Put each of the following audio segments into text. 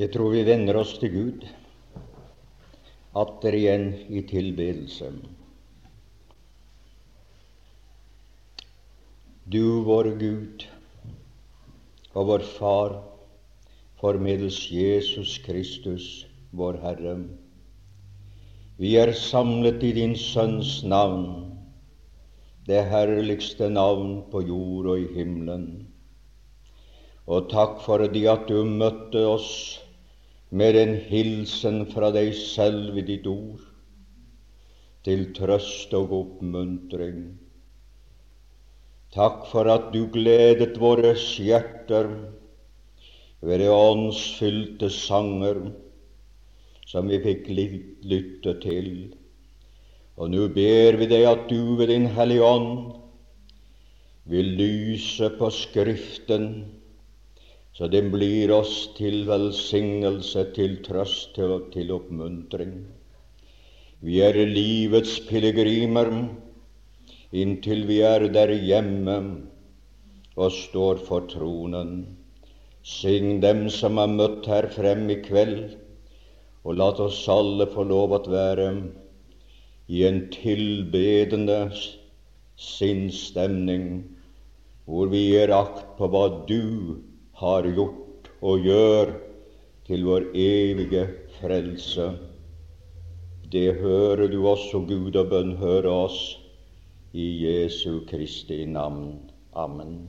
Jeg tror vi vender oss til Gud atter igjen i tilbedelse. Du, vår Gud og vår Far, formedels Jesus Kristus, vår Herre. Vi er samlet i din Sønns navn, det herligste navn på jord og i himmelen. Og takk for det at du møtte oss med en hilsen fra deg selv i ditt ord, til trøst og oppmuntring. Takk for at du gledet våre hjerter ved de åndsfylte sanger som vi fikk lytte til. Og nå ber vi deg at du ved Din Hellige Ånd vil lyse på Skriften så den blir oss til velsignelse, til trøst og til oppmuntring. Vi er livets pilegrimer inntil vi er der hjemme og står for tronen. Syng dem som har møtt her frem i kveld, og la oss alle få lov å være i en tilbedende sinnsstemning, hvor vi gir akt på hva du har gjort og gjør til vår evige frelse. Det hører du også, Gud, og bønn hører oss i Jesu Kristi navn. Amen.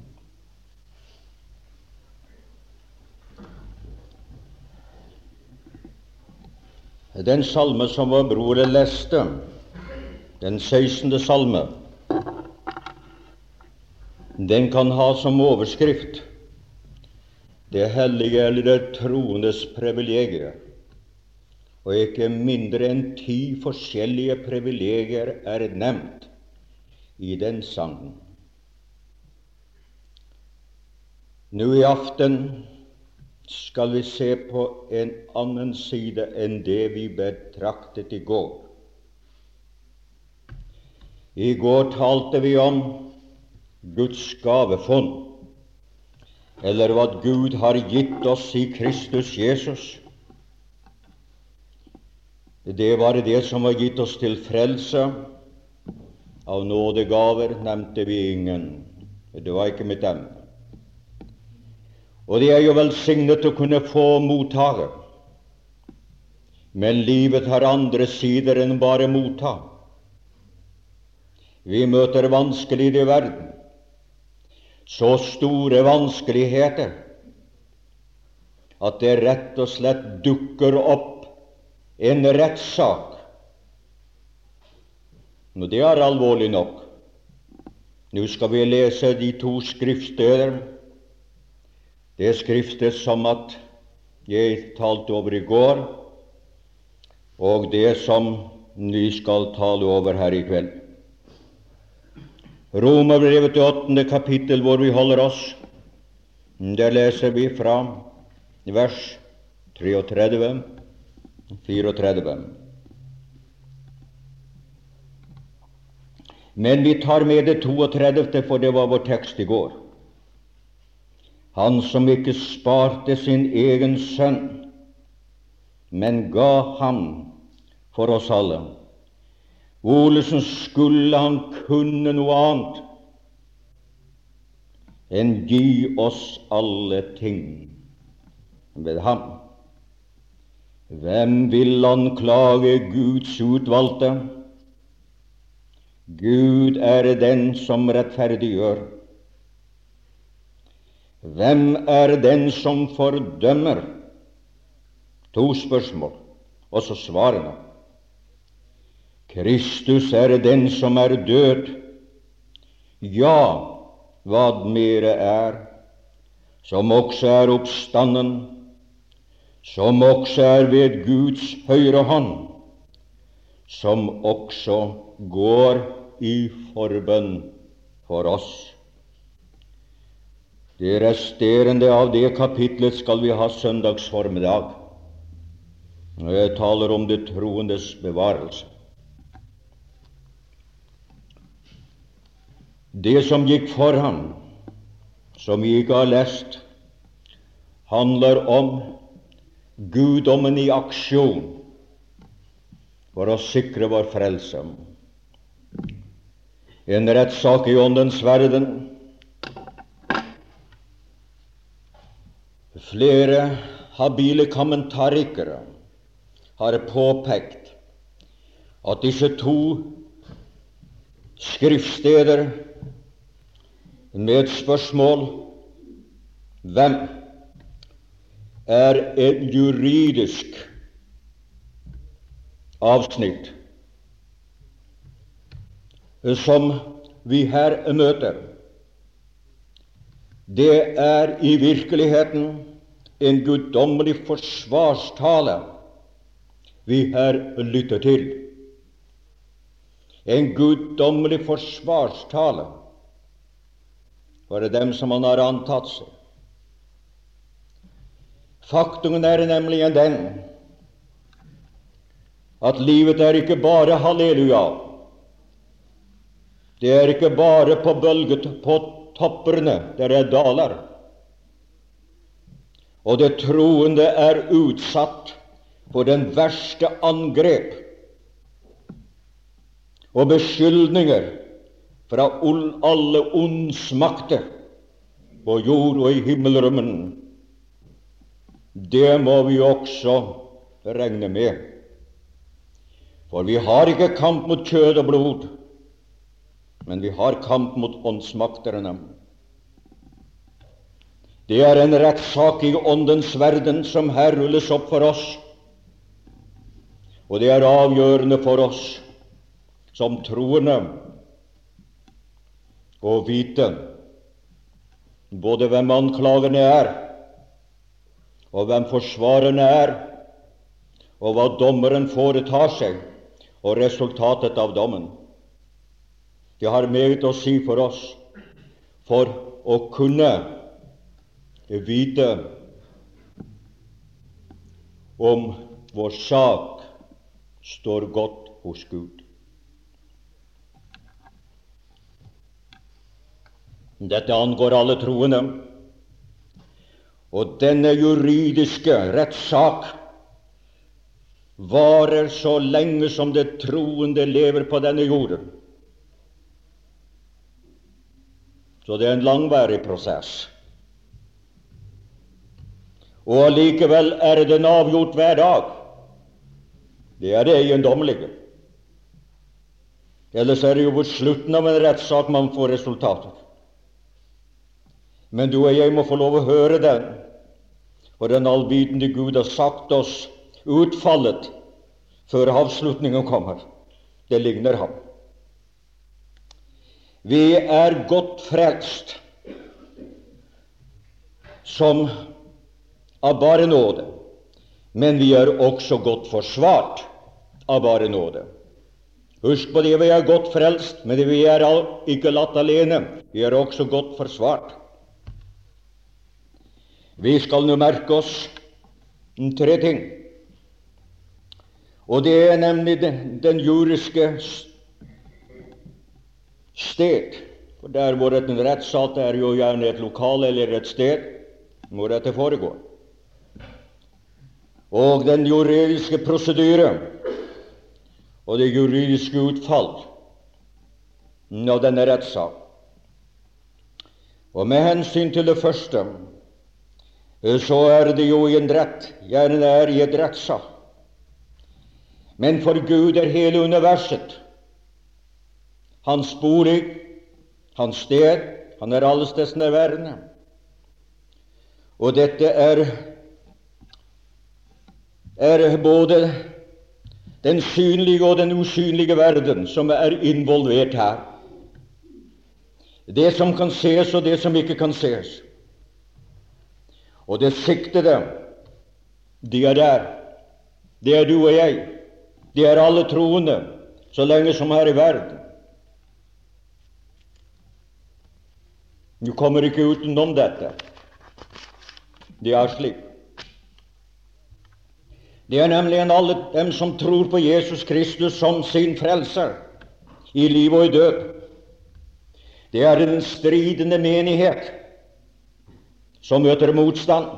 Den salme som vår bror leste, den 16. salme, den kan ha som overskrift det hellige eller det troendes privilegier. Og ikke mindre enn ti forskjellige privilegier er nevnt i den sangen. Nå i aften skal vi se på en annen side enn det vi betraktet i går. I går talte vi om Guds gavefond eller hva Gud har gitt oss i Kristus Jesus. Det var det som var gitt oss til frelse. Av nådegaver nevnte vi ingen. Det var ikke med dem. Og det er jo velsignet å kunne få mottage. Men livet har andre sider enn bare motta. Vi møter vanskeligheter i verden så store vanskeligheter at det rett og slett dukker opp en rettssak. Og det er alvorlig nok. Nå skal vi lese de to skriftsteder. Det skriftet som at jeg talte over i går, og det som vi skal tale over her i kveld. Romerbrevet til åttende kapittel, hvor vi holder oss. Der leser vi fra vers 33, 34. Men vi tar med det 32., for det var vår tekst i går. Han som ikke sparte sin egen sønn, men ga ham for oss alle Olesen skulle han kunne noe annet enn gi oss alle ting ved ham. Hvem vil anklage Guds utvalgte? Gud er den som rettferdiggjør. Hvem er den som fordømmer? To spørsmål, og så svarene. Kristus er den som er død. Ja, hva mere er, som også er oppstanden, som også er ved Guds høyre hånd, som også går i forbønn for oss. Det resterende av det kapitlet skal vi ha søndagsformiddag. Jeg taler om det troendes bevarelse. Det som gikk for ham, som vi ikke har lest, handler om guddommen i aksjon for å sikre vår frelse. En rettssak i Åndens verden. Flere habile kommentarikere har påpekt at disse to skriftsteder med spørsmål hvem er et juridisk avsnitt som vi her møter. Det er i virkeligheten en guddommelig forsvarstale vi her lytter til. En guddommelig forsvarstale for dem som han har antatt seg. Faktum er nemlig den at livet er ikke bare halleluja. Det er ikke bare på bølget på topperne der er daler. Og det troende er utsatt for den verste angrep og beskyldninger fra alle ondsmakter på jord og i himmelrommen. Det må vi også regne med. For vi har ikke kamp mot kjød og blod, men vi har kamp mot åndsmakterne. Det er en rettssak i åndens verden som her rulles opp for oss, og det er avgjørende for oss som troende å vite både hvem anklagerne er, og hvem forsvarerne er, og hva dommeren foretar seg og resultatet av dommen. Det har meget å si for oss for å kunne vite om vår sak står godt hos Gud. Dette angår alle troende. Og denne juridiske rettssak varer så lenge som det troende lever på denne jorden. Så det er en langvarig prosess. Og allikevel er den avgjort hver dag. Det er det eiendommelige. Ellers er det jo på slutten av en rettssak man får resultater. Men du og jeg må få lov å høre den, for den allvitende Gud har sagt oss utfallet før avslutningen kommer. Det ligner ham. Vi er godt frelst som av bare nåde, men vi er også godt forsvart av bare nåde. Husk på det, vi er godt frelst, men vi er ikke latt alene. Vi er også godt forsvart. Vi skal nå merke oss tre ting. Og det er nemlig den, juriske sted. For der hvor en rettssal er jo gjerne et lokal eller et sted hvor dette foregår. Og den juridiske prosedyre og det juridiske utfall av denne rettssak. Og med hensyn til det første, så er det jo i en rett, gjerne er i et rettssak. Men for Gud er hele universet hans bolig, hans sted. Han er allesteds nærværende. Og dette er, er både den synlige og den usynlige verden som er involvert her. Det som kan ses, og det som ikke kan ses. Og det siktede, de er der. Det er du og jeg. De er alle troende så lenge som her i verden. Du kommer ikke utenom dette. Det er slik. Det er nemlig alle dem som tror på Jesus Kristus som sin frelser i liv og i død. Det er den stridende menighet som møter motstand.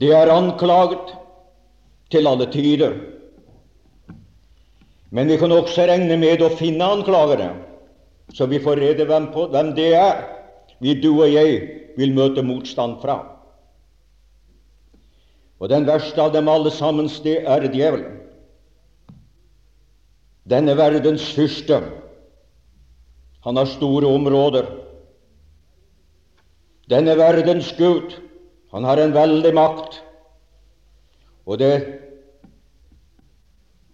Det er anklaget til alle tider. Men vi kan også regne med å finne anklagere, så vi får rede hvem, på, hvem det er vi, du og jeg, vil møte motstand fra. Og den verste av dem alle sammen, det er djevelen. Denne verdens fyrste. Han har store områder. Denne verdens Gud, han har en veldig makt. Og det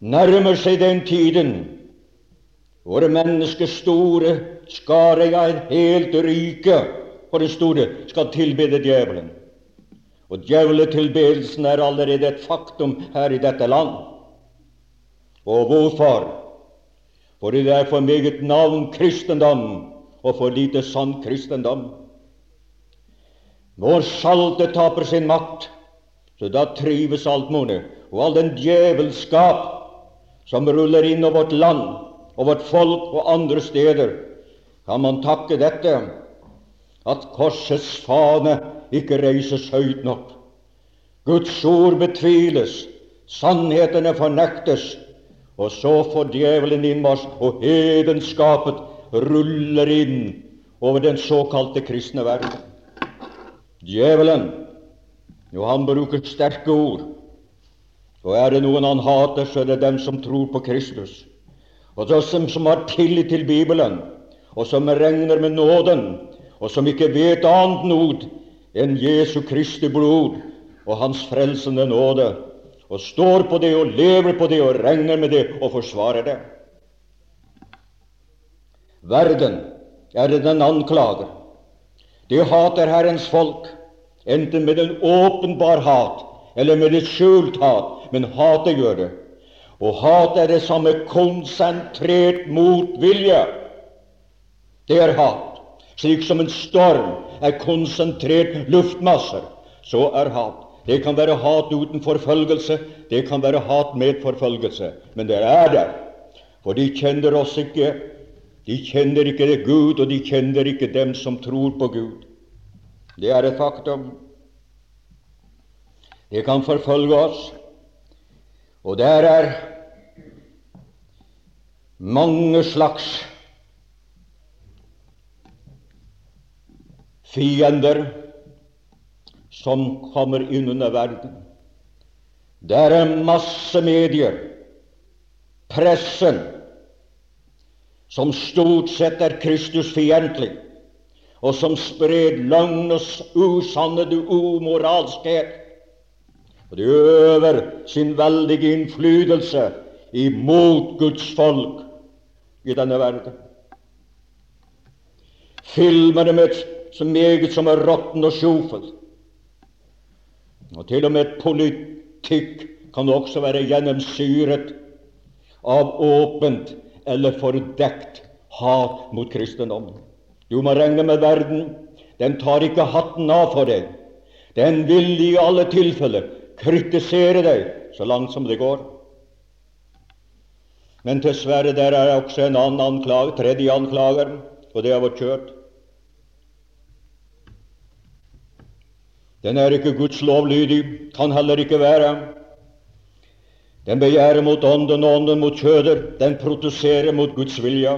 nærmer seg den tiden hvor menneskets store skare av et helt rike for det store skal tilbede djevelen. Og djevletilbedelsen er allerede et faktum her i dette land. Og hvorfor? Fordi det er for meget navn kristendom og for lite sann kristendom. Når saltet taper sin makt, så da trives alt. Og all den djevelskap som ruller inn over vårt land og vårt folk og andre steder, kan man takke dette at korsets fane ikke reises høyt nok. Guds ord betviles, sannhetene fornektes, og så får djevelen innmarsj, og hedenskapet ruller inn over den såkalte kristne verden. Djevelen, jo, han bruker sterke ord. Og er det noen han hater, så er det dem som tror på Kristus. Og de som, har tillit til Bibelen, og som regner med nåden, og som ikke vet annet nod enn Jesu Kristi blod og Hans frelsende nåde, og står på det og lever på det og regner med det og forsvarer det. Verden er den anklager. De hater Herrens folk, enten med en åpenbar hat eller med et skjult hat, men hatet gjør det. Og hat er det samme konsentrert motvilje. Det er hat. Slik som en storm er konsentrert luftmasser, så er hat. Det kan være hat uten forfølgelse, det kan være hat med forfølgelse, men det er der. For de kjenner oss ikke de kjenner ikke Gud, og de kjenner ikke dem som tror på Gud. Det er et faktum. Det kan forfølge oss, og der er mange slags fiender som kommer inn under verden. Der er masse medier, pressen, som stort sett er Kristusfiendtlig, og som sprer løgn og usannede umoralskhet. Og de øver sin veldige innflytelse imot Guds folk i denne verden. Filmer dem så meget som er råtten og sjofel. Og til og med politikk kan også være gjennomsyret av åpent eller fordekt hat mot kristendommen. Du må regne med verden. Den tar ikke hatten av for deg. Den vil i alle tilfeller kritisere deg så langt som det går. Men dessverre, der er også en annen anklager, tredje anklager, og det er vårt kjøtt. Den er ikke Guds lovlydig, kan heller ikke være. Den begjærer mot ånden, og ånden mot kjøder. Den protesterer mot Guds vilje.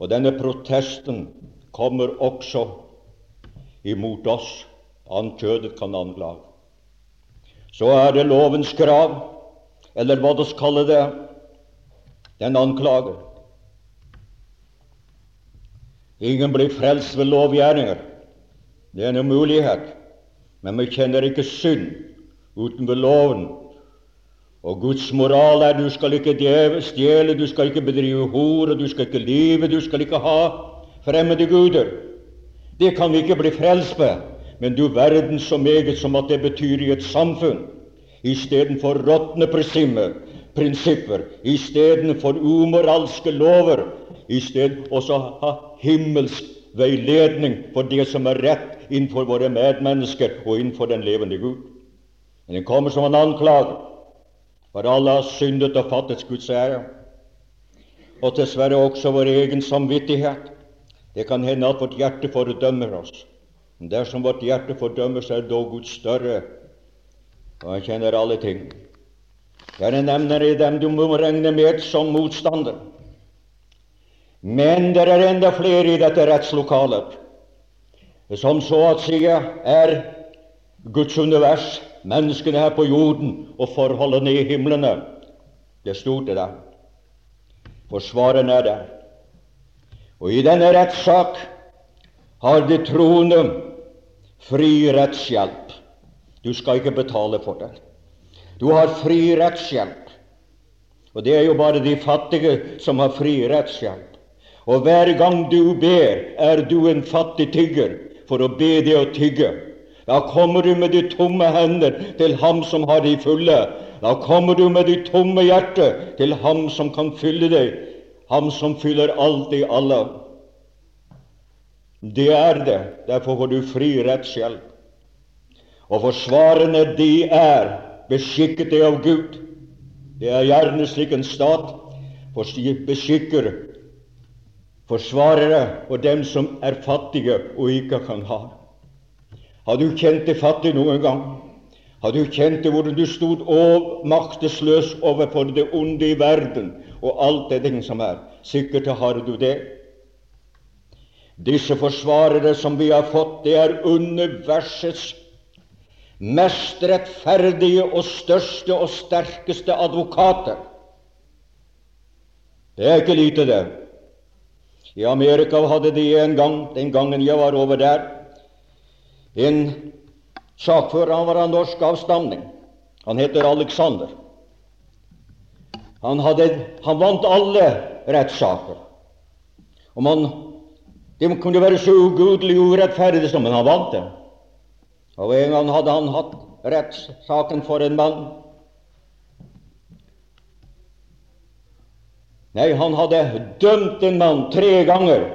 Og denne protesten kommer også imot oss. annet kjødet kan anklage. Så er det lovens krav, eller hva vi kaller det, den anklager. Ingen blir frelst ved lovgjerninger. Det er en umulighet. Men vi kjenner ikke synd uten ved loven og Guds moral er du skal ikke stjele, du skal ikke bedrive hore, du skal ikke lyve, du skal ikke ha fremmede guder. Det kan vi ikke bli frelst med. Men du verden så meget som at det betyr i et samfunn. Istedenfor råtne prinsipper, istedenfor umoralske lover, isteden også ha himmelsk veiledning for det som er rett innenfor våre medmennesker og innenfor den levende Gud. Men den kommer som en anklage. For alle har syndet og fattet Guds ære. Og dessverre også vår egen samvittighet. Det kan hende at vårt hjerte fordømmer oss. Men Dersom vårt hjerte fordømmer, seg er dog Gud større, og han kjenner alle ting. Jeg nevner i dem du må regne med som motstander. Men det er enda flere i dette rettslokalet som så å si er Guds univers, menneskene her på jorden og forholdene i himlene. Det stort, det der. Forsvareren er der. Og i denne rettssak har de troende fri rettshjelp. Du skal ikke betale for det. Du har fri rettshjelp. Og det er jo bare de fattige som har fri rettshjelp. Og hver gang du ber, er du en fattig tigger for å be det å tygge. Da kommer du med de tomme hender til ham som har de fulle. Da kommer du med de tomme hjertet til ham som kan fylle deg, ham som fyller alt i alle. Det er det. Derfor får du fri rettshjelp. Og forsvarerne, de er beskikket av Gud. Det er gjerne slik en stat for beskikker forsvarere og dem som er fattige og ikke kan ha. Har du kjent det fattig noen gang? Har du kjent det hvordan du stod maktesløs overfor det onde i verden og alt det ting som er? Sikkert har du det. Disse forsvarere som vi har fått, det er universets mest rettferdige og største og sterkeste advokater. Det er ikke lite, det. I Amerika hadde de en gang, den gangen jeg var over der, en sakfører. Han var av norsk avstamning. Han heter Alexander. Han, hadde, han vant alle rettssaker. Og man, De kunne være så ugudelig urettferdige som, han vant dem. Og En gang hadde han hatt rettssaken for en mann Nei, han hadde dømt en mann tre ganger.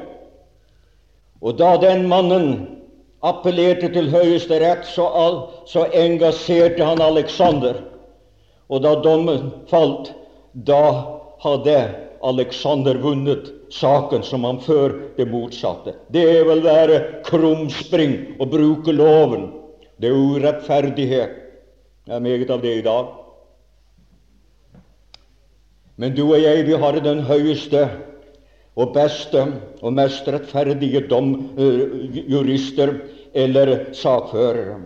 Og da den mannen appellerte til Høyesterett, så, så engasjerte han Alexander. Og da dommen falt, da hadde Alexander vunnet saken som han før det motsatte. Det vil være krumspring å bruke loven. Det er urettferdighet. Det er meget av det i dag. Men du og jeg, vi har den høyeste og beste og mest rettferdige dom, jurister eller sakførere.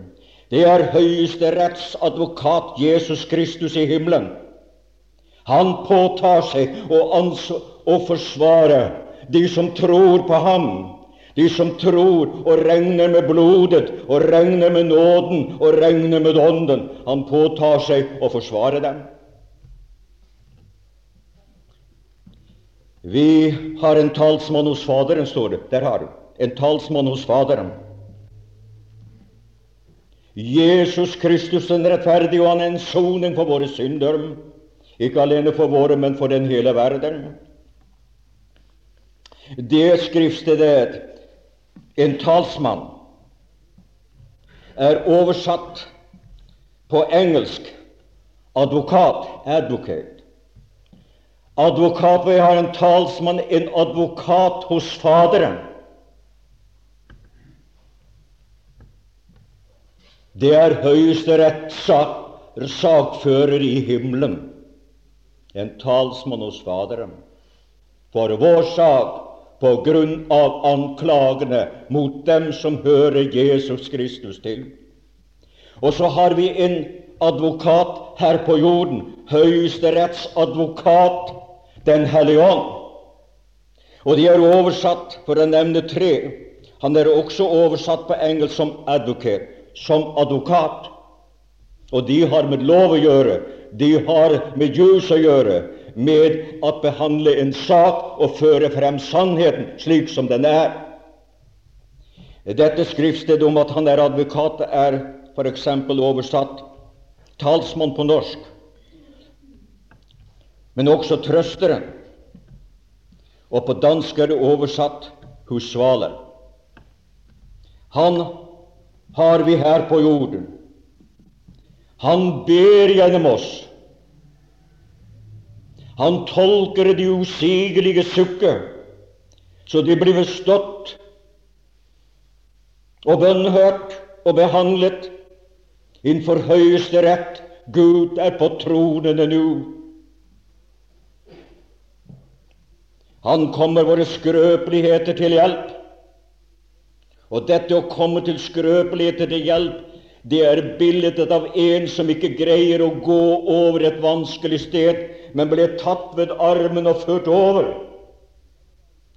Det er høyeste rettsadvokat Jesus Kristus i himmelen. Han påtar seg å, å forsvare de som tror på ham, de som tror og regner med blodet og regner med nåden og regner med ånden. Han påtar seg å forsvare dem. Vi har en talsmann hos Faderen, står det. Der har du. En talsmann hos Faderen. Jesus Kristus den rettferdige, og han er en soning for våre synder. Ikke alene for våre, men for den hele verden. Det skriftstedet, en talsmann, er oversatt på engelsk advokat, advocate. Advokat, vi har en talsmann, en advokat hos Faderen. Det er høyeste rettssak, sakfører i himmelen, en talsmann hos Faderen, for vår sak på grunn av anklagene mot dem som hører Jesus Kristus til. Og så har vi en advokat her på jorden, høyesterettsadvokat den hellige ånd. Og de er oversatt, for å nevne tre Han er også oversatt på engelsk som advocate, som advokat. Og de har med lov å gjøre, de har med jus å gjøre, med å behandle en sak og føre frem sannheten slik som den er. Dette skriftstedet om at han er advokat, er f.eks. oversatt talsmann på norsk men også trøsteren. Og på dansk er det oversatt husvaler. Han har vi her på jorden. Han ber gjennom oss. Han tolker de usigelige sukker, så de blir bestått og bønnhørt og behandlet innenfor høyeste rett. Gud er på tronene nå. Han kommer våre skrøpeligheter til hjelp. Og dette å komme til skrøpeligheter til hjelp, det er bildet av en som ikke greier å gå over et vanskelig sted, men ble tatt ved armen og ført over.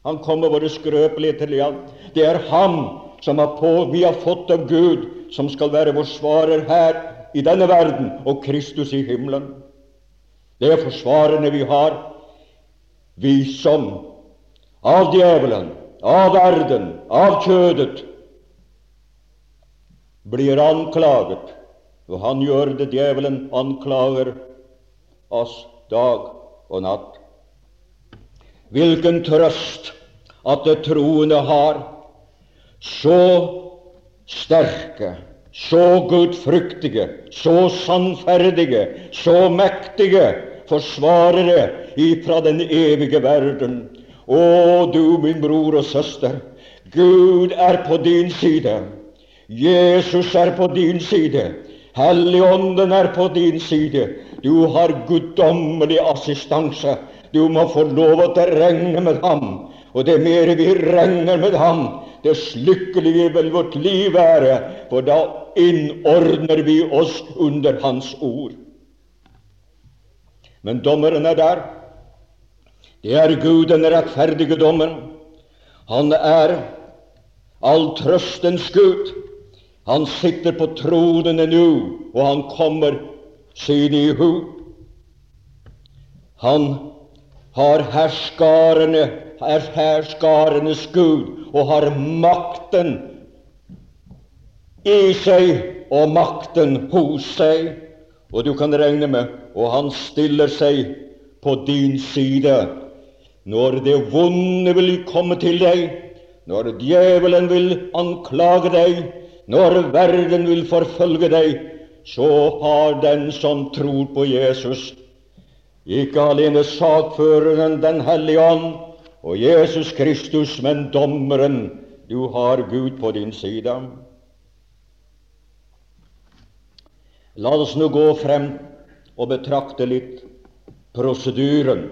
Han kommer våre skrøpeligheter til hjelp. Det er ham som har på, vi har fått av Gud, som skal være vår svarer her i denne verden, og Kristus i himmelen. Det er forsvarerne vi har, vi som av djevelen, av verden, av kjødet blir anklaget. Og han gjør det, djevelen anklager oss dag og natt. Hvilken trøst at det troende har så sterke, så gudfryktige, så sannferdige, så mektige forsvarere ifra den evige verden. Å, du min bror og søster, Gud er på din side. Jesus er på din side. Helligånden er på din side. Du har guddommelig assistanse. Du må få lov å regne med ham. Og det mer vi regner med ham, dess lykkeligere vil vårt liv være, for da innordner vi oss under Hans ord. Men dommeren er der. Det er Gud, den rettferdige dommer. Han er all trøstens Gud. Han sitter på tronene nå, og han kommer sine i hu. Han har herskarene, er herskarenes Gud og har makten i seg og makten hos seg. Og du kan regne med og han stiller seg på din side når det vonde vil komme til deg, når djevelen vil anklage deg, når verden vil forfølge deg, så har den som tror på Jesus, ikke alene sakføreren Den hellige ånd og Jesus Kristus, men dommeren. Du har Gud på din side. La oss nå gå frem og betrakte litt prosedyren.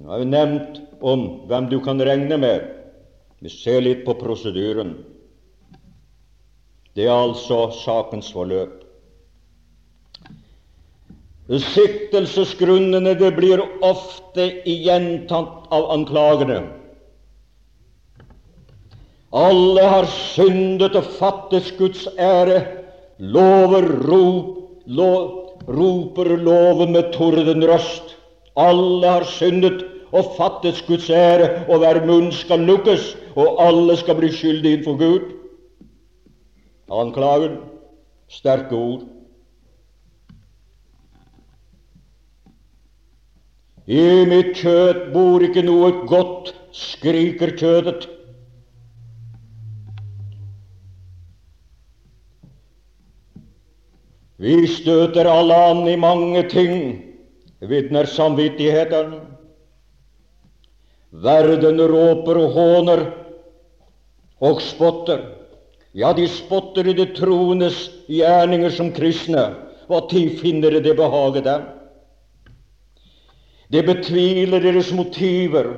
Nå har jo nevnt om hvem du kan regne med. Vi ser litt på prosedyren. Det er altså sakens forløp. Siktelsesgrunnene det blir ofte gjentatt av anklagene. Alle har syndet og fattes Guds ære, lover, rop, lov, roper loven med tordenrøst. Alle har syndet og fattet Guds ære, og hver munn skal lukkes, og alle skal bli skyldige innenfor Gud. Anklagen sterke ord. I mitt kjøtt bor ikke noe godt, skriker kjødet. Vi støter alle an i mange ting, vitner samvittigheten. Verden råper og håner og spotter. Ja, de spotter i det troendes gjerninger som kristne. Hva tid finner det behaget dem? De betviler deres motiver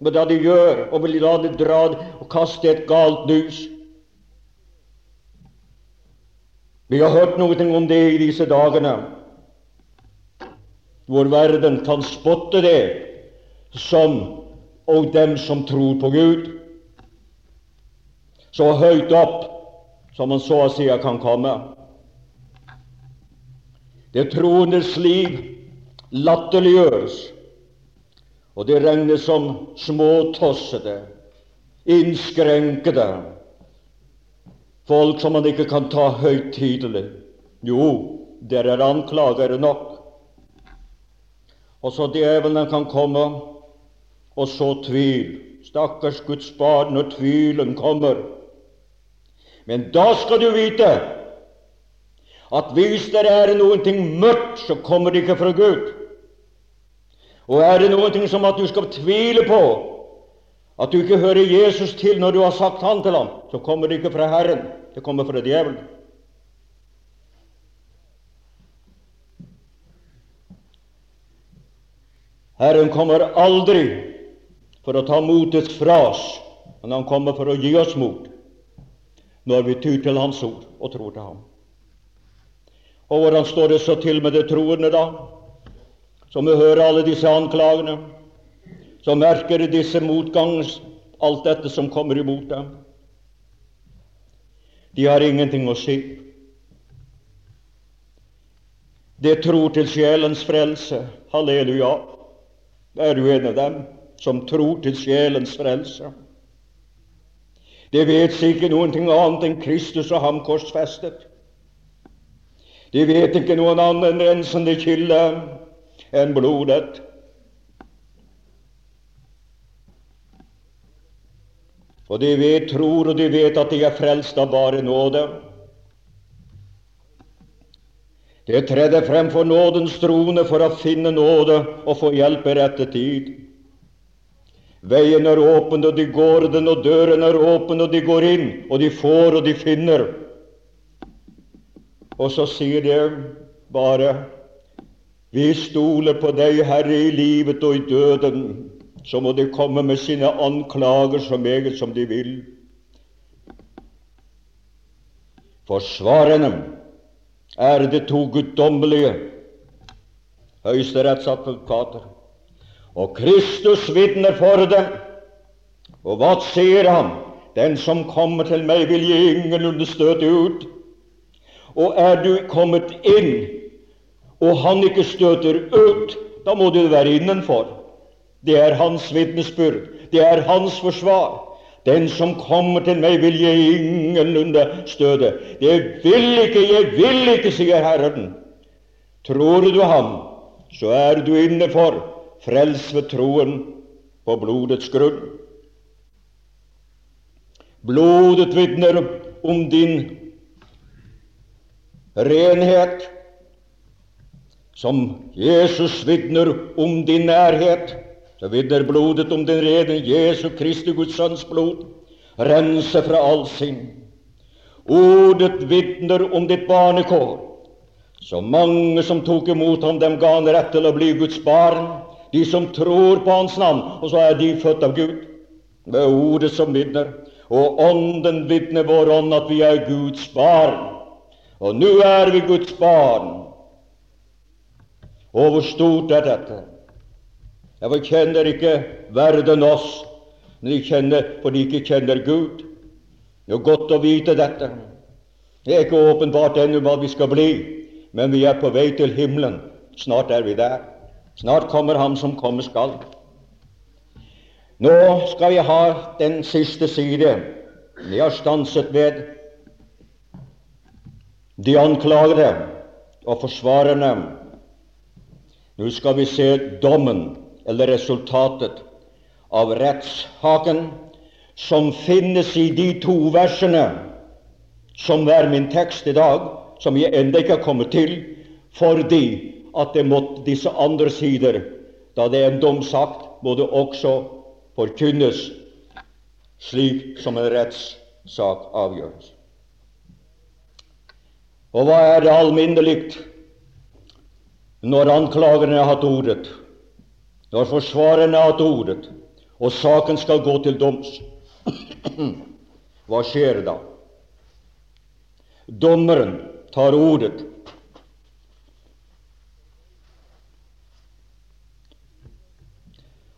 med det de gjør, og vil la det dra og kaste et galt lys. Vi har hørt noe om det i disse dagene, hvor verden kan spotte det som og dem som tror på Gud. Så høyt opp som man så å si kan komme. Det troendes liv latterliggjøres, og det regnes som småtossede, innskrenkede, folk som man ikke kan ta høytidelig. Jo, dere er anklagere nok. Og så djevelen kan komme og så tvil. Stakkars Guds barn når tvilen kommer. Men da skal du vite at hvis det er noe mørkt, så kommer det ikke fra Gud. Og er det noe som at du skal tvile på, at du ikke hører Jesus til når du har sagt han til ham, så kommer det ikke fra Herren. Det kommer fra djevelen. Herren kommer aldri for å ta motets fra oss, men Han kommer for å gi oss mot når vi tyr til Hans ord og tror til Ham. Og hvordan står det så til med det troende, da? Som vi hører alle disse anklagene, som merker disse motgangs, alt dette som kommer imot dem. De har ingenting å si. Det tror til sjelens frelse. Halleluja. Er du en av dem som tror til sjelens frelse? De vet ikke noen ting annet enn Kristus og ham korsfestet. De vet ikke noen annen rensende kilde enn blodet. Og de vet, tror, og de vet at de er frelst av bare nåde. De tredde frem for nådens trone for å finne nåde og få hjelp i rette tid. Veien er åpen, og de går den, og døren er åpen, og de går inn, og de får, og de finner. Og så sier de bare vi stoler på deg, Herre, i livet og i døden. Så må de komme med sine anklager så meget som de vil. Forsvarerne er det to guddommelige høyesterettsadvokater. Og Kristus vitner for dem. Og hva sier han? Den som kommer til meg, vil jeg ingenlunde støte ut. Og er du kommet inn, og han ikke støter ut, da må du være innenfor. Det er hans vitnesbyrd. Det er hans forsvar. Den som kommer til meg, vil jeg ingenlunde støte. Det vil ikke, jeg vil ikke, sier Herren. Tror du ham, så er du innenfor, frels ved troen på blodets grunn. Blodet vitner om din renhet, som Jesus vitner om din nærhet. Så vitner blodet om den rene Jesu Kristi Guds Sønns blod, rense fra all synd. Ordet vitner om ditt barnekår. Så mange som tok imot ham, dem ga han rett til å bli Guds barn. De som tror på Hans navn, og så er de født av Gud. Det er ordet som vitner. Og Ånden vitner vår ånd at vi er Guds barn. Og nå er vi Guds barn. Og hvor stort er dette? Jeg kjenner ikke verden oss, men de kjenner, for de ikke kjenner Gud. Det er godt å vite dette. Det er ikke åpenbart ennå hva vi skal bli, men vi er på vei til himmelen. Snart er vi der. Snart kommer Ham som komme skal. Nå skal vi ha den siste side. Vi har stanset ved de anklagere og forsvarerne. Nå skal vi se dommen eller resultatet av rettshaken som finnes i de to versene som er min tekst i dag, som jeg ennå ikke har kommet til, fordi at det måtte disse andre sider, da det er en domsakt, må det også forkynnes slik som en rettssak avgjøres. Og hva er det alminnelig når anklagerne har hatt ordet? Når forsvareren har hatt ordet, og saken skal gå til doms, hva skjer da? Dommeren tar ordet.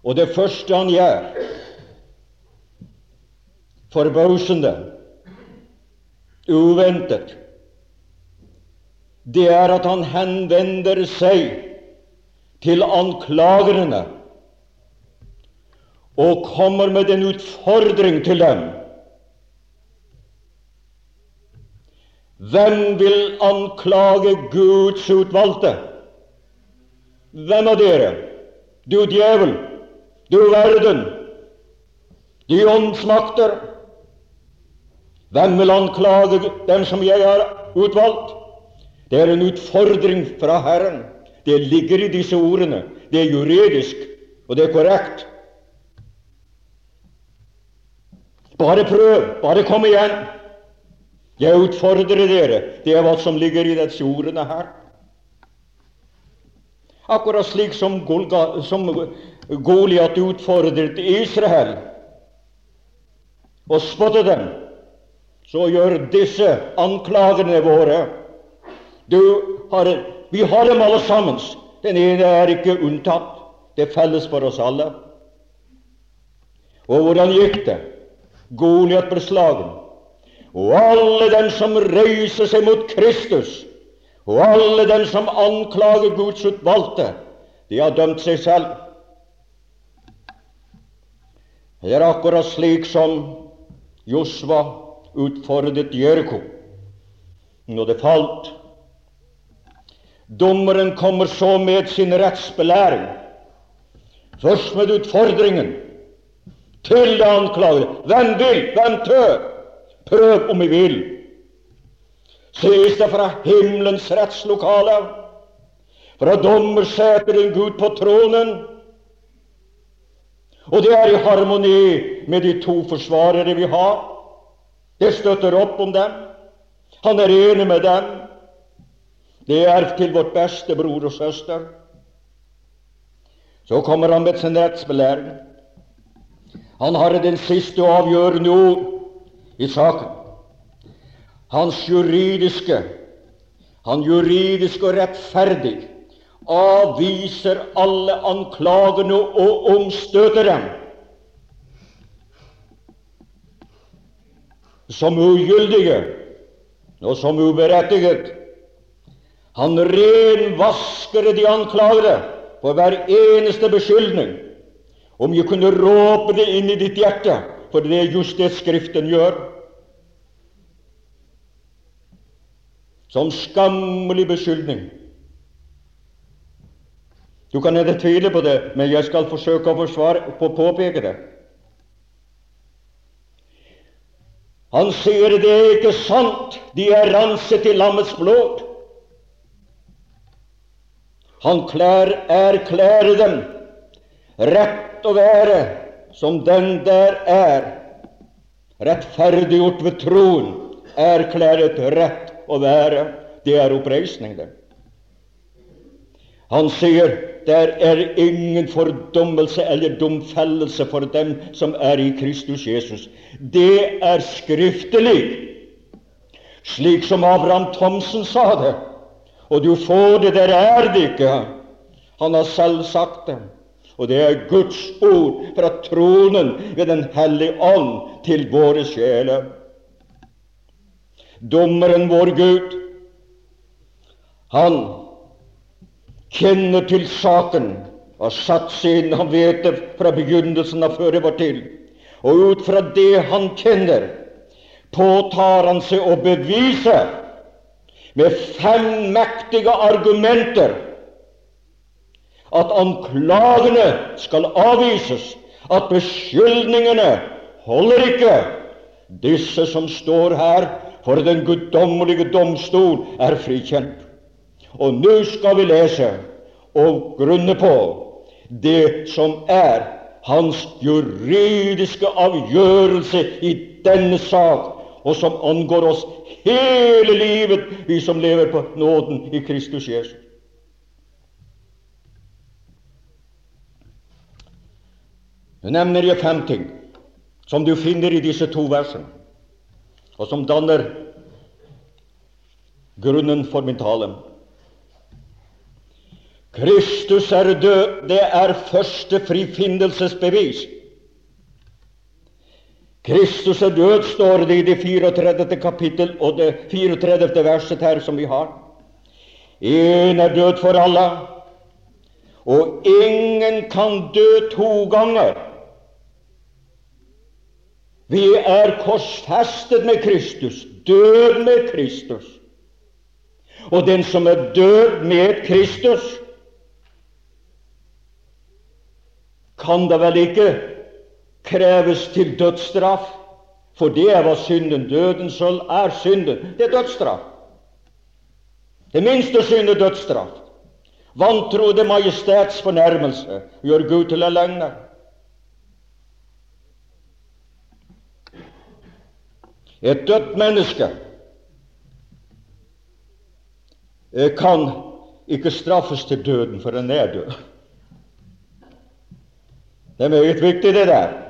Og det første han gjør, forbausende, uventet, det er at han henvender seg til anklagerne og kommer med en utfordring til dem. Hvem vil anklage Guds utvalgte? Hvem av dere? Du djevel, du verden, de åndsmakter. Hvem vil anklage dem som jeg har utvalgt? Det er en utfordring fra Herren. Det ligger i disse ordene. Det er juridisk, og det er korrekt. Bare prøv. Bare kom igjen. Jeg utfordrer dere. Det er hva som ligger i disse ordene her. Akkurat slik som, som Goliat utfordret Israel og spottet dem, så gjør disse anklagene våre Du har, Vi har dem alle sammen. Den ene er ikke unntatt. Det er felles for oss alle. Og hvordan gikk det? Goliat ble slagen. Og alle dem som reiser seg mot Kristus, og alle dem som anklager Guds utvalgte, de har dømt seg selv. Det er akkurat slik som Josva utfordret Jeriko når det falt. Dommeren kommer så med sin rettsbelæring, først med utfordringen til det anklagede. Hvem vil, hvem tør? Prøv om vi vil. Sies det fra himmelens rettslokale, fra dommersetet en Gud på tronen. Og det er i harmoni med de to forsvarere vi har. Det støtter opp om dem. Han er enig med dem. Det er til vårt beste, bror og søster. Så kommer han med sin rettsbelæring. Han har den siste og avgjørende ord i saken. Hans juridiske, han juridisk og rettferdig avviser alle anklagene og omstøter dem som ugyldige og som uberettiget. Han renvasker de anklagede for hver eneste beskyldning. Om jeg kunne råpe det inn i ditt hjerte, for det er just det Skriften gjør. Som skammelig beskyldning. Du kan hende tvile på det, men jeg skal forsøke å forsvare, på påpeke det. Han sier det er ikke sant, de er ranset i lammets blod. Han klær, erklærer dem rett å være som den der er, rettferdiggjort ved troen, erklæret rett å være. Det er oppreisning, det. Han sier der er ingen fordommelse eller domfellelse for dem som er i Kristus Jesus. Det er skriftelig, slik som Abraham Thomsen sa det. Og du får det, der er det ikke. Han har selv sagt det. Og det er Guds ord fra tronen ved Den hellige ånd til våre sjeler. Dommeren vår Gud, han kjenner til saken, har satt seg inn, han vet det fra begynnelsen av før det var til. Og ut fra det han kjenner, påtar han seg å bevise med fem mektige argumenter at anklagene skal avvises, at beskyldningene holder ikke. Disse som står her for den guddommelige domstol, er frikjent. Og nå skal vi lese og grunne på det som er hans juridiske avgjørelse i denne sak, og som angår oss hele livet, vi som lever på nåden i Kristus Jesus. Nå nevner jeg fem ting som du finner i disse to versene, og som danner grunnen for min tale. Kristus er død, det er første frifinnelsesbevis. Kristus er død, står det i det 34. kapittel og det 34. verset her som vi har. En er død for alle, og ingen kan dø to ganger. Vi er korsfestet med Kristus, død med Kristus. Og den som er død med Kristus, kan det vel ikke kreves til dødsstraff, for det er hva synden, dødens sølv, er synden. Det er dødsstraff. Det minste synd er dødsstraff. Vantro det majestets fornærmelse, gjør Gud til en løgner. Et dødt menneske eh, kan ikke straffes til døden, for den er død. Det er meget viktig, det der.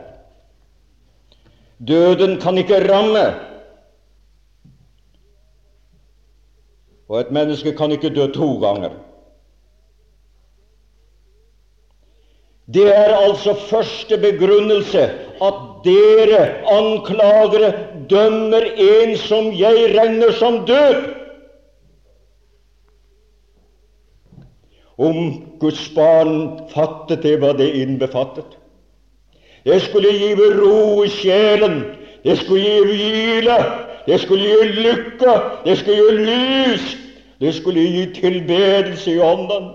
Døden kan ikke ramme. Og et menneske kan ikke dø to ganger. Det er altså første begrunnelse at dere anklagere dømmer en som jeg regner som død. Om Guds barn fattet det hva det innbefattet. Det skulle give ro i sjelen, det skulle gi hvile, det skulle gi lykke, det skulle gi lys, det skulle gi tilbedelse i ånden.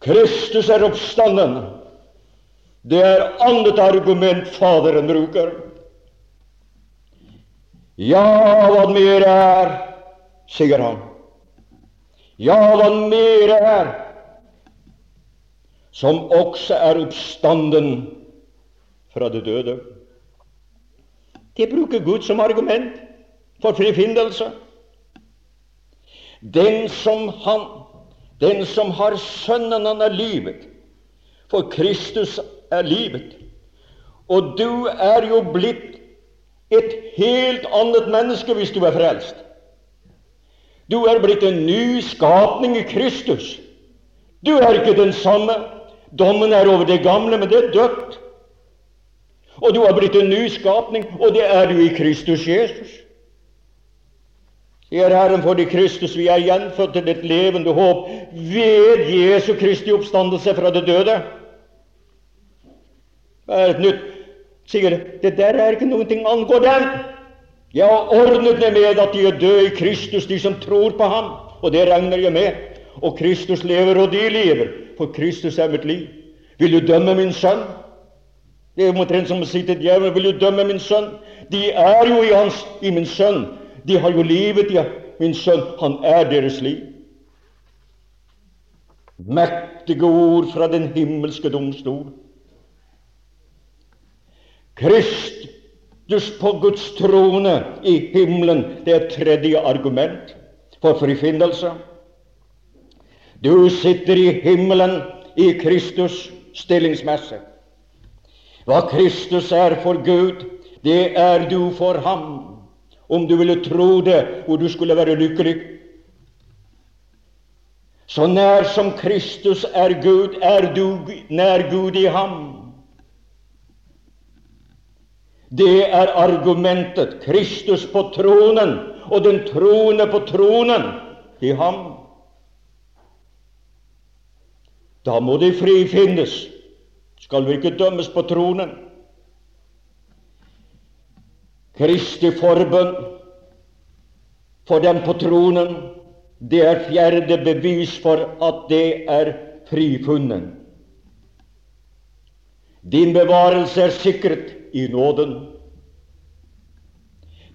Kristus er oppstanden. Det er annet argument Faderen bruker. Ja, hva mer er, sier han. Ja, hva mer er, som også er oppstanden fra det døde. Det bruker Gud som argument for frifinnelse. Den som han den som har Sønnen, han er livet. For Kristus er livet. Og du er jo blitt et helt annet menneske hvis du er frelst. Du er blitt en ny skapning i Kristus. Du er ikke den samme. Dommen er over det gamle, men det er dødt. Og du har blitt en ny skapning, og det er du i Kristus Jesus. Jeg er Herren for de Kristus, vi er gjenfødt til et levende håp ved Jesu Kristi oppstandelse fra det døde. Det er et nytt sier det der er ikke noe angår dem. Jeg har ordnet det med at de er døde i Kristus, de som tror på ham. Og det regner jeg med. Og Kristus lever, og de lever. For Kristus er mitt liv. Vil du dømme min sønn? Det er omtrent som å si til djevelen, vil du dømme min sønn? De er jo i, hans, i min sønn. De har jo livet, ja. Min sønn, han er deres liv. Mektige ord fra den himmelske domstol. Kristus på Guds trone i himmelen, det er tredje argument for frifinnelse. Du sitter i himmelen i Kristus stillingsmessig. Hva Kristus er for Gud, det er du for ham om du ville tro det, hvor du skulle være lykkelig. Så nær som Kristus er Gud, er du nær Gud i ham. Det er argumentet. Kristus på tronen, og den troende på tronen i ham. Da må de frifinnes. Skal vi ikke dømmes på tronen? Kristi forbønn for dem på tronen, det er fjerde bevis for at det er frifunnet. Din bevarelse er sikret i nåden.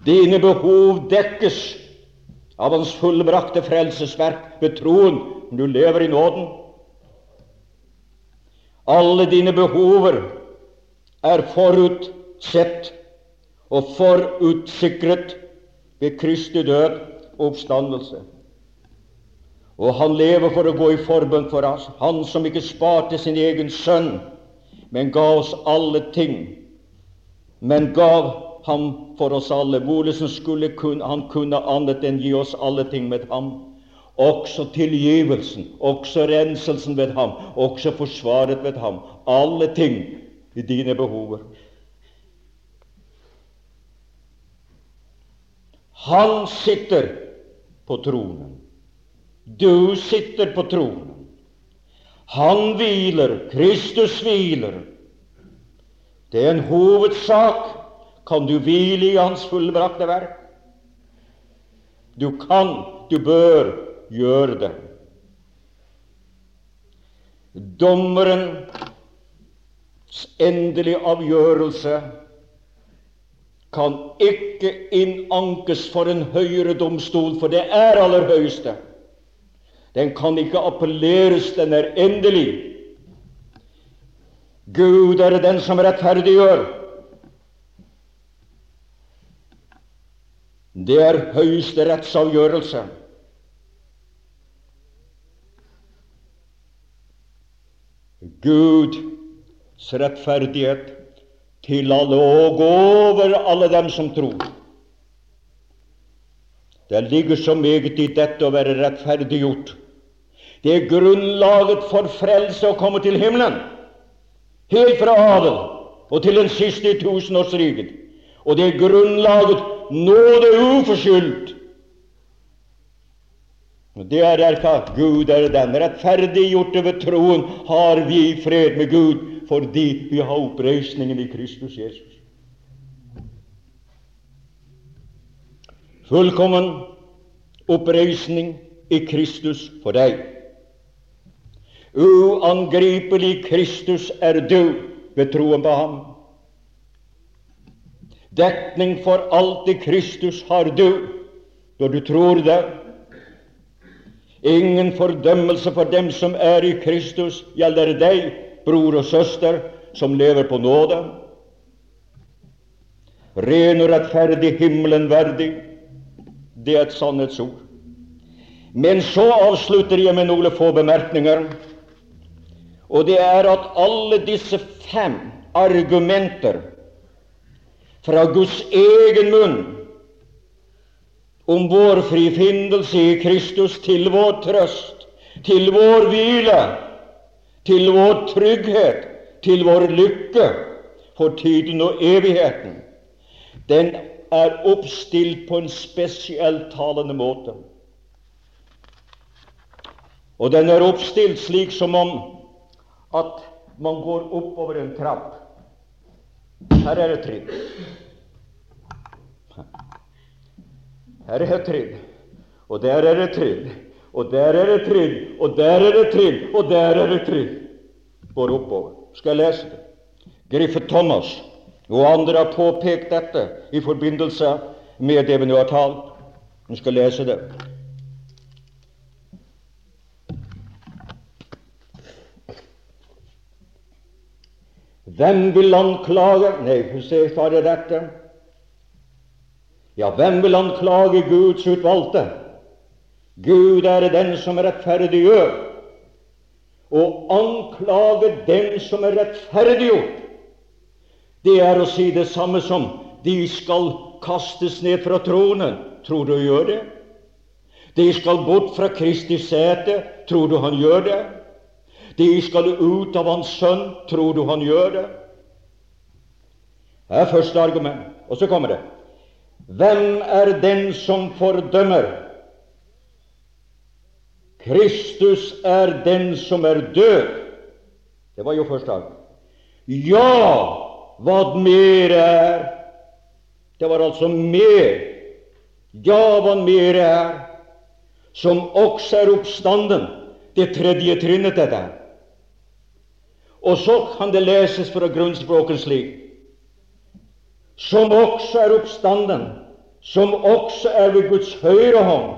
Dine behov dekkes av Hans fullbrakte frelsesverk ved troen du lever i nåden. Alle dine behover er forutsett og forutsikret ved Kristi død og oppstandelse. Og han lever for å gå i forbønn for oss, han som ikke sparte sin egen sønn, men ga oss alle ting. Men gav ham for oss alle. Hvordan skulle han kunne annet enn gi oss alle ting med ham? Også tilgivelsen, også renselsen ved ham, også forsvaret ved ham. Alle ting i dine behover. Han sitter på tronen. Du sitter på tronen. Han hviler, Kristus hviler. Det er en hovedsak. Kan du hvile i Hans fullbrakte verk? Du kan, du bør gjøre det. Dommerens endelige avgjørelse kan ikke innankes for en høyere domstol, for det er aller høyeste. Den kan ikke appelleres, den er endelig. Gud er den som rettferdiggjør. Det er høyesterettsavgjørelse. Guds rettferdighet til alle og over alle dem som tror. Det ligger så meget i dette å være rettferdiggjort. Det er grunnlaget for frelse å komme til himmelen, helt fra adel og til den siste i tusenårsriket. Og det er grunnlaget nåde uforskyldt. Det er derfor Gud er den rettferdiggjorte ved troen har vi fred med Gud fordi vi har oppreisningen i Kristus Jesus. Fullkommen oppreisning i Kristus for deg. Uangripelig Kristus er du ved troen på ham. Dekning for alt i Kristus har du når du tror det. Ingen fordømmelse for dem som er i Kristus, gjelder deg, bror og søster, som lever på nåde. Ren og rettferdig, himmelen verdig. Det er et sannhetsord. Men så avslutter jeg med noen få bemerkninger. Og det er at alle disse fem argumenter fra Guds egen munn om vår frifinnelse i Kristus til vår trøst, til vår hvile, til vår trygghet, til vår lykke for tiden og evigheten, den er oppstilt på en spesielt talende måte. Og den er oppstilt slik som om at man går oppover en trapp. Her er et trinn. Her er det trinn, og der er det trill, og der er det trill, og der er det trill, og der er det trill. Går oppover. Skal jeg lese det? Griffith Thomas og andre har påpekt dette i forbindelse med det vi nå har talt. Vi skal lese det. Hvem vil anklage Nei, se, tar jeg dette. Ja, hvem vil anklage Guds utvalgte? Gud er den som rettferdiggjør. Å anklage den som er rettferdiggjort, det er å si det samme som de skal kastes ned fra tronen. Tror du gjør det? De skal bort fra Kristi sete. Tror du han gjør det? De skal ut av Hans Sønn. Tror du han gjør det? Det er første argument. Og så kommer det. Hvem er den som fordømmer? Kristus er den som er død. Det var jo første gang. Ja, hva mer er. Det var altså mer. Ja, hva mer er, som også er oppstanden. Det tredje trinnet, dette. Og så kan det leses fra grunnspråket slik som også er oppstanden, som også er ved Guds høyre hånd,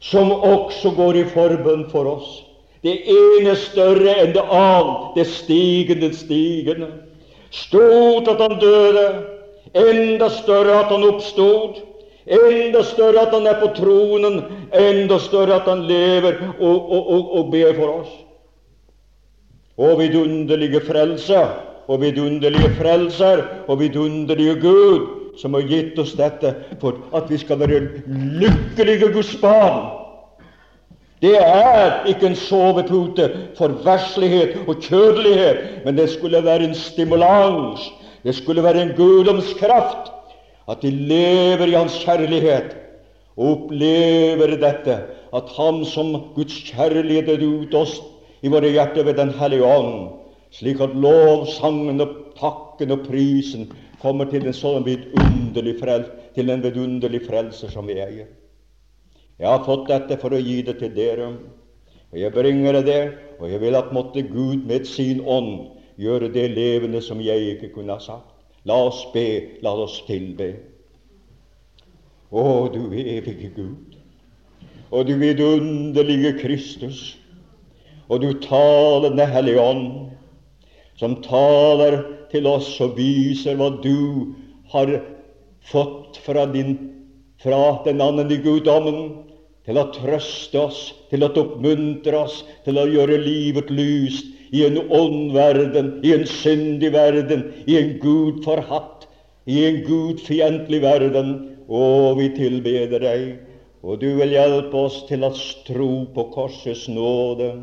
som også går i forbønn for oss. Det ene større enn det annet, det stigende, stigende. Stort at han døde, enda større at han oppstod, enda større at han er på tronen, enda større at han lever og, og, og, og ber for oss. Og vidunderlige frelse og vidunderlige frelser og vidunderlige Gud, som har gitt oss dette for at vi skal være lykkelige Guds barn. Det er ikke en sovepute for verslighet og kjødelighet, men det skulle være en stimulans. Det skulle være en guddomskraft. At de lever i Hans kjærlighet og opplever dette, at Han som Guds kjærlighet er ut oss i våre hjerter ved Den hellige ånd, slik at lovsangen og takken og prisen kommer til en sånn vidunderlig frel, til frelse som vi eier. Jeg har fått dette for å gi det til dere, og jeg bringer det og jeg vil at måtte Gud med sin ånd gjøre det levende som jeg ikke kunne ha sagt. La oss be, la oss tilbe. Å, du evige Gud, og du vidunderlige Kristus, og du talende Hellige Ånd, som taler til oss og viser hva du har fått fra, din, fra den andre guddommen til å trøste oss, til å oppmuntre oss, til å gjøre livet lyst i en ond verden, i en syndig verden, i en Gud forhatt, i en gudfiendtlig verden. Å, vi tilbeder deg, og du vil hjelpe oss til å tro på korsets nåde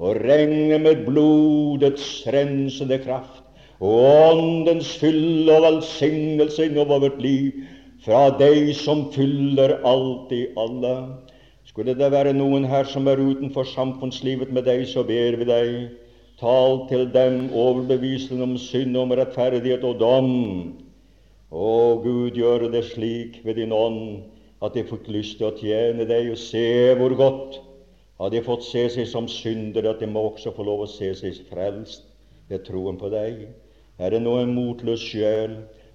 og regne med blodets rensende kraft og Åndens fylle og velsignelse innover vårt liv fra deg som fyller alt i alle. Skulle det være noen her som er utenfor samfunnslivet med deg, så ber vi deg. Tal til dem overbevisende om synd, om rettferdighet og dom. Å Gud, gjør det slik ved din ånd at de fikk lyst til å tjene deg og se hvor godt. Har de fått se seg som syndere, at de må også få lov å se seg frelst ved troen på deg. Er det nå en motløs sjel,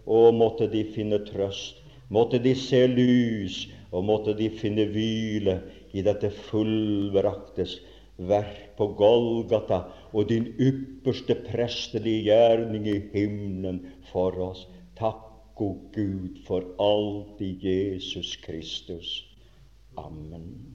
og måtte de finne trøst, måtte de se lys, og måtte de finne hvile i dette fullbraktes verk på Golgata og din ypperste prestelige gjerning i himmelen for oss. Takk, o Gud, for alt i Jesus Kristus. Amen.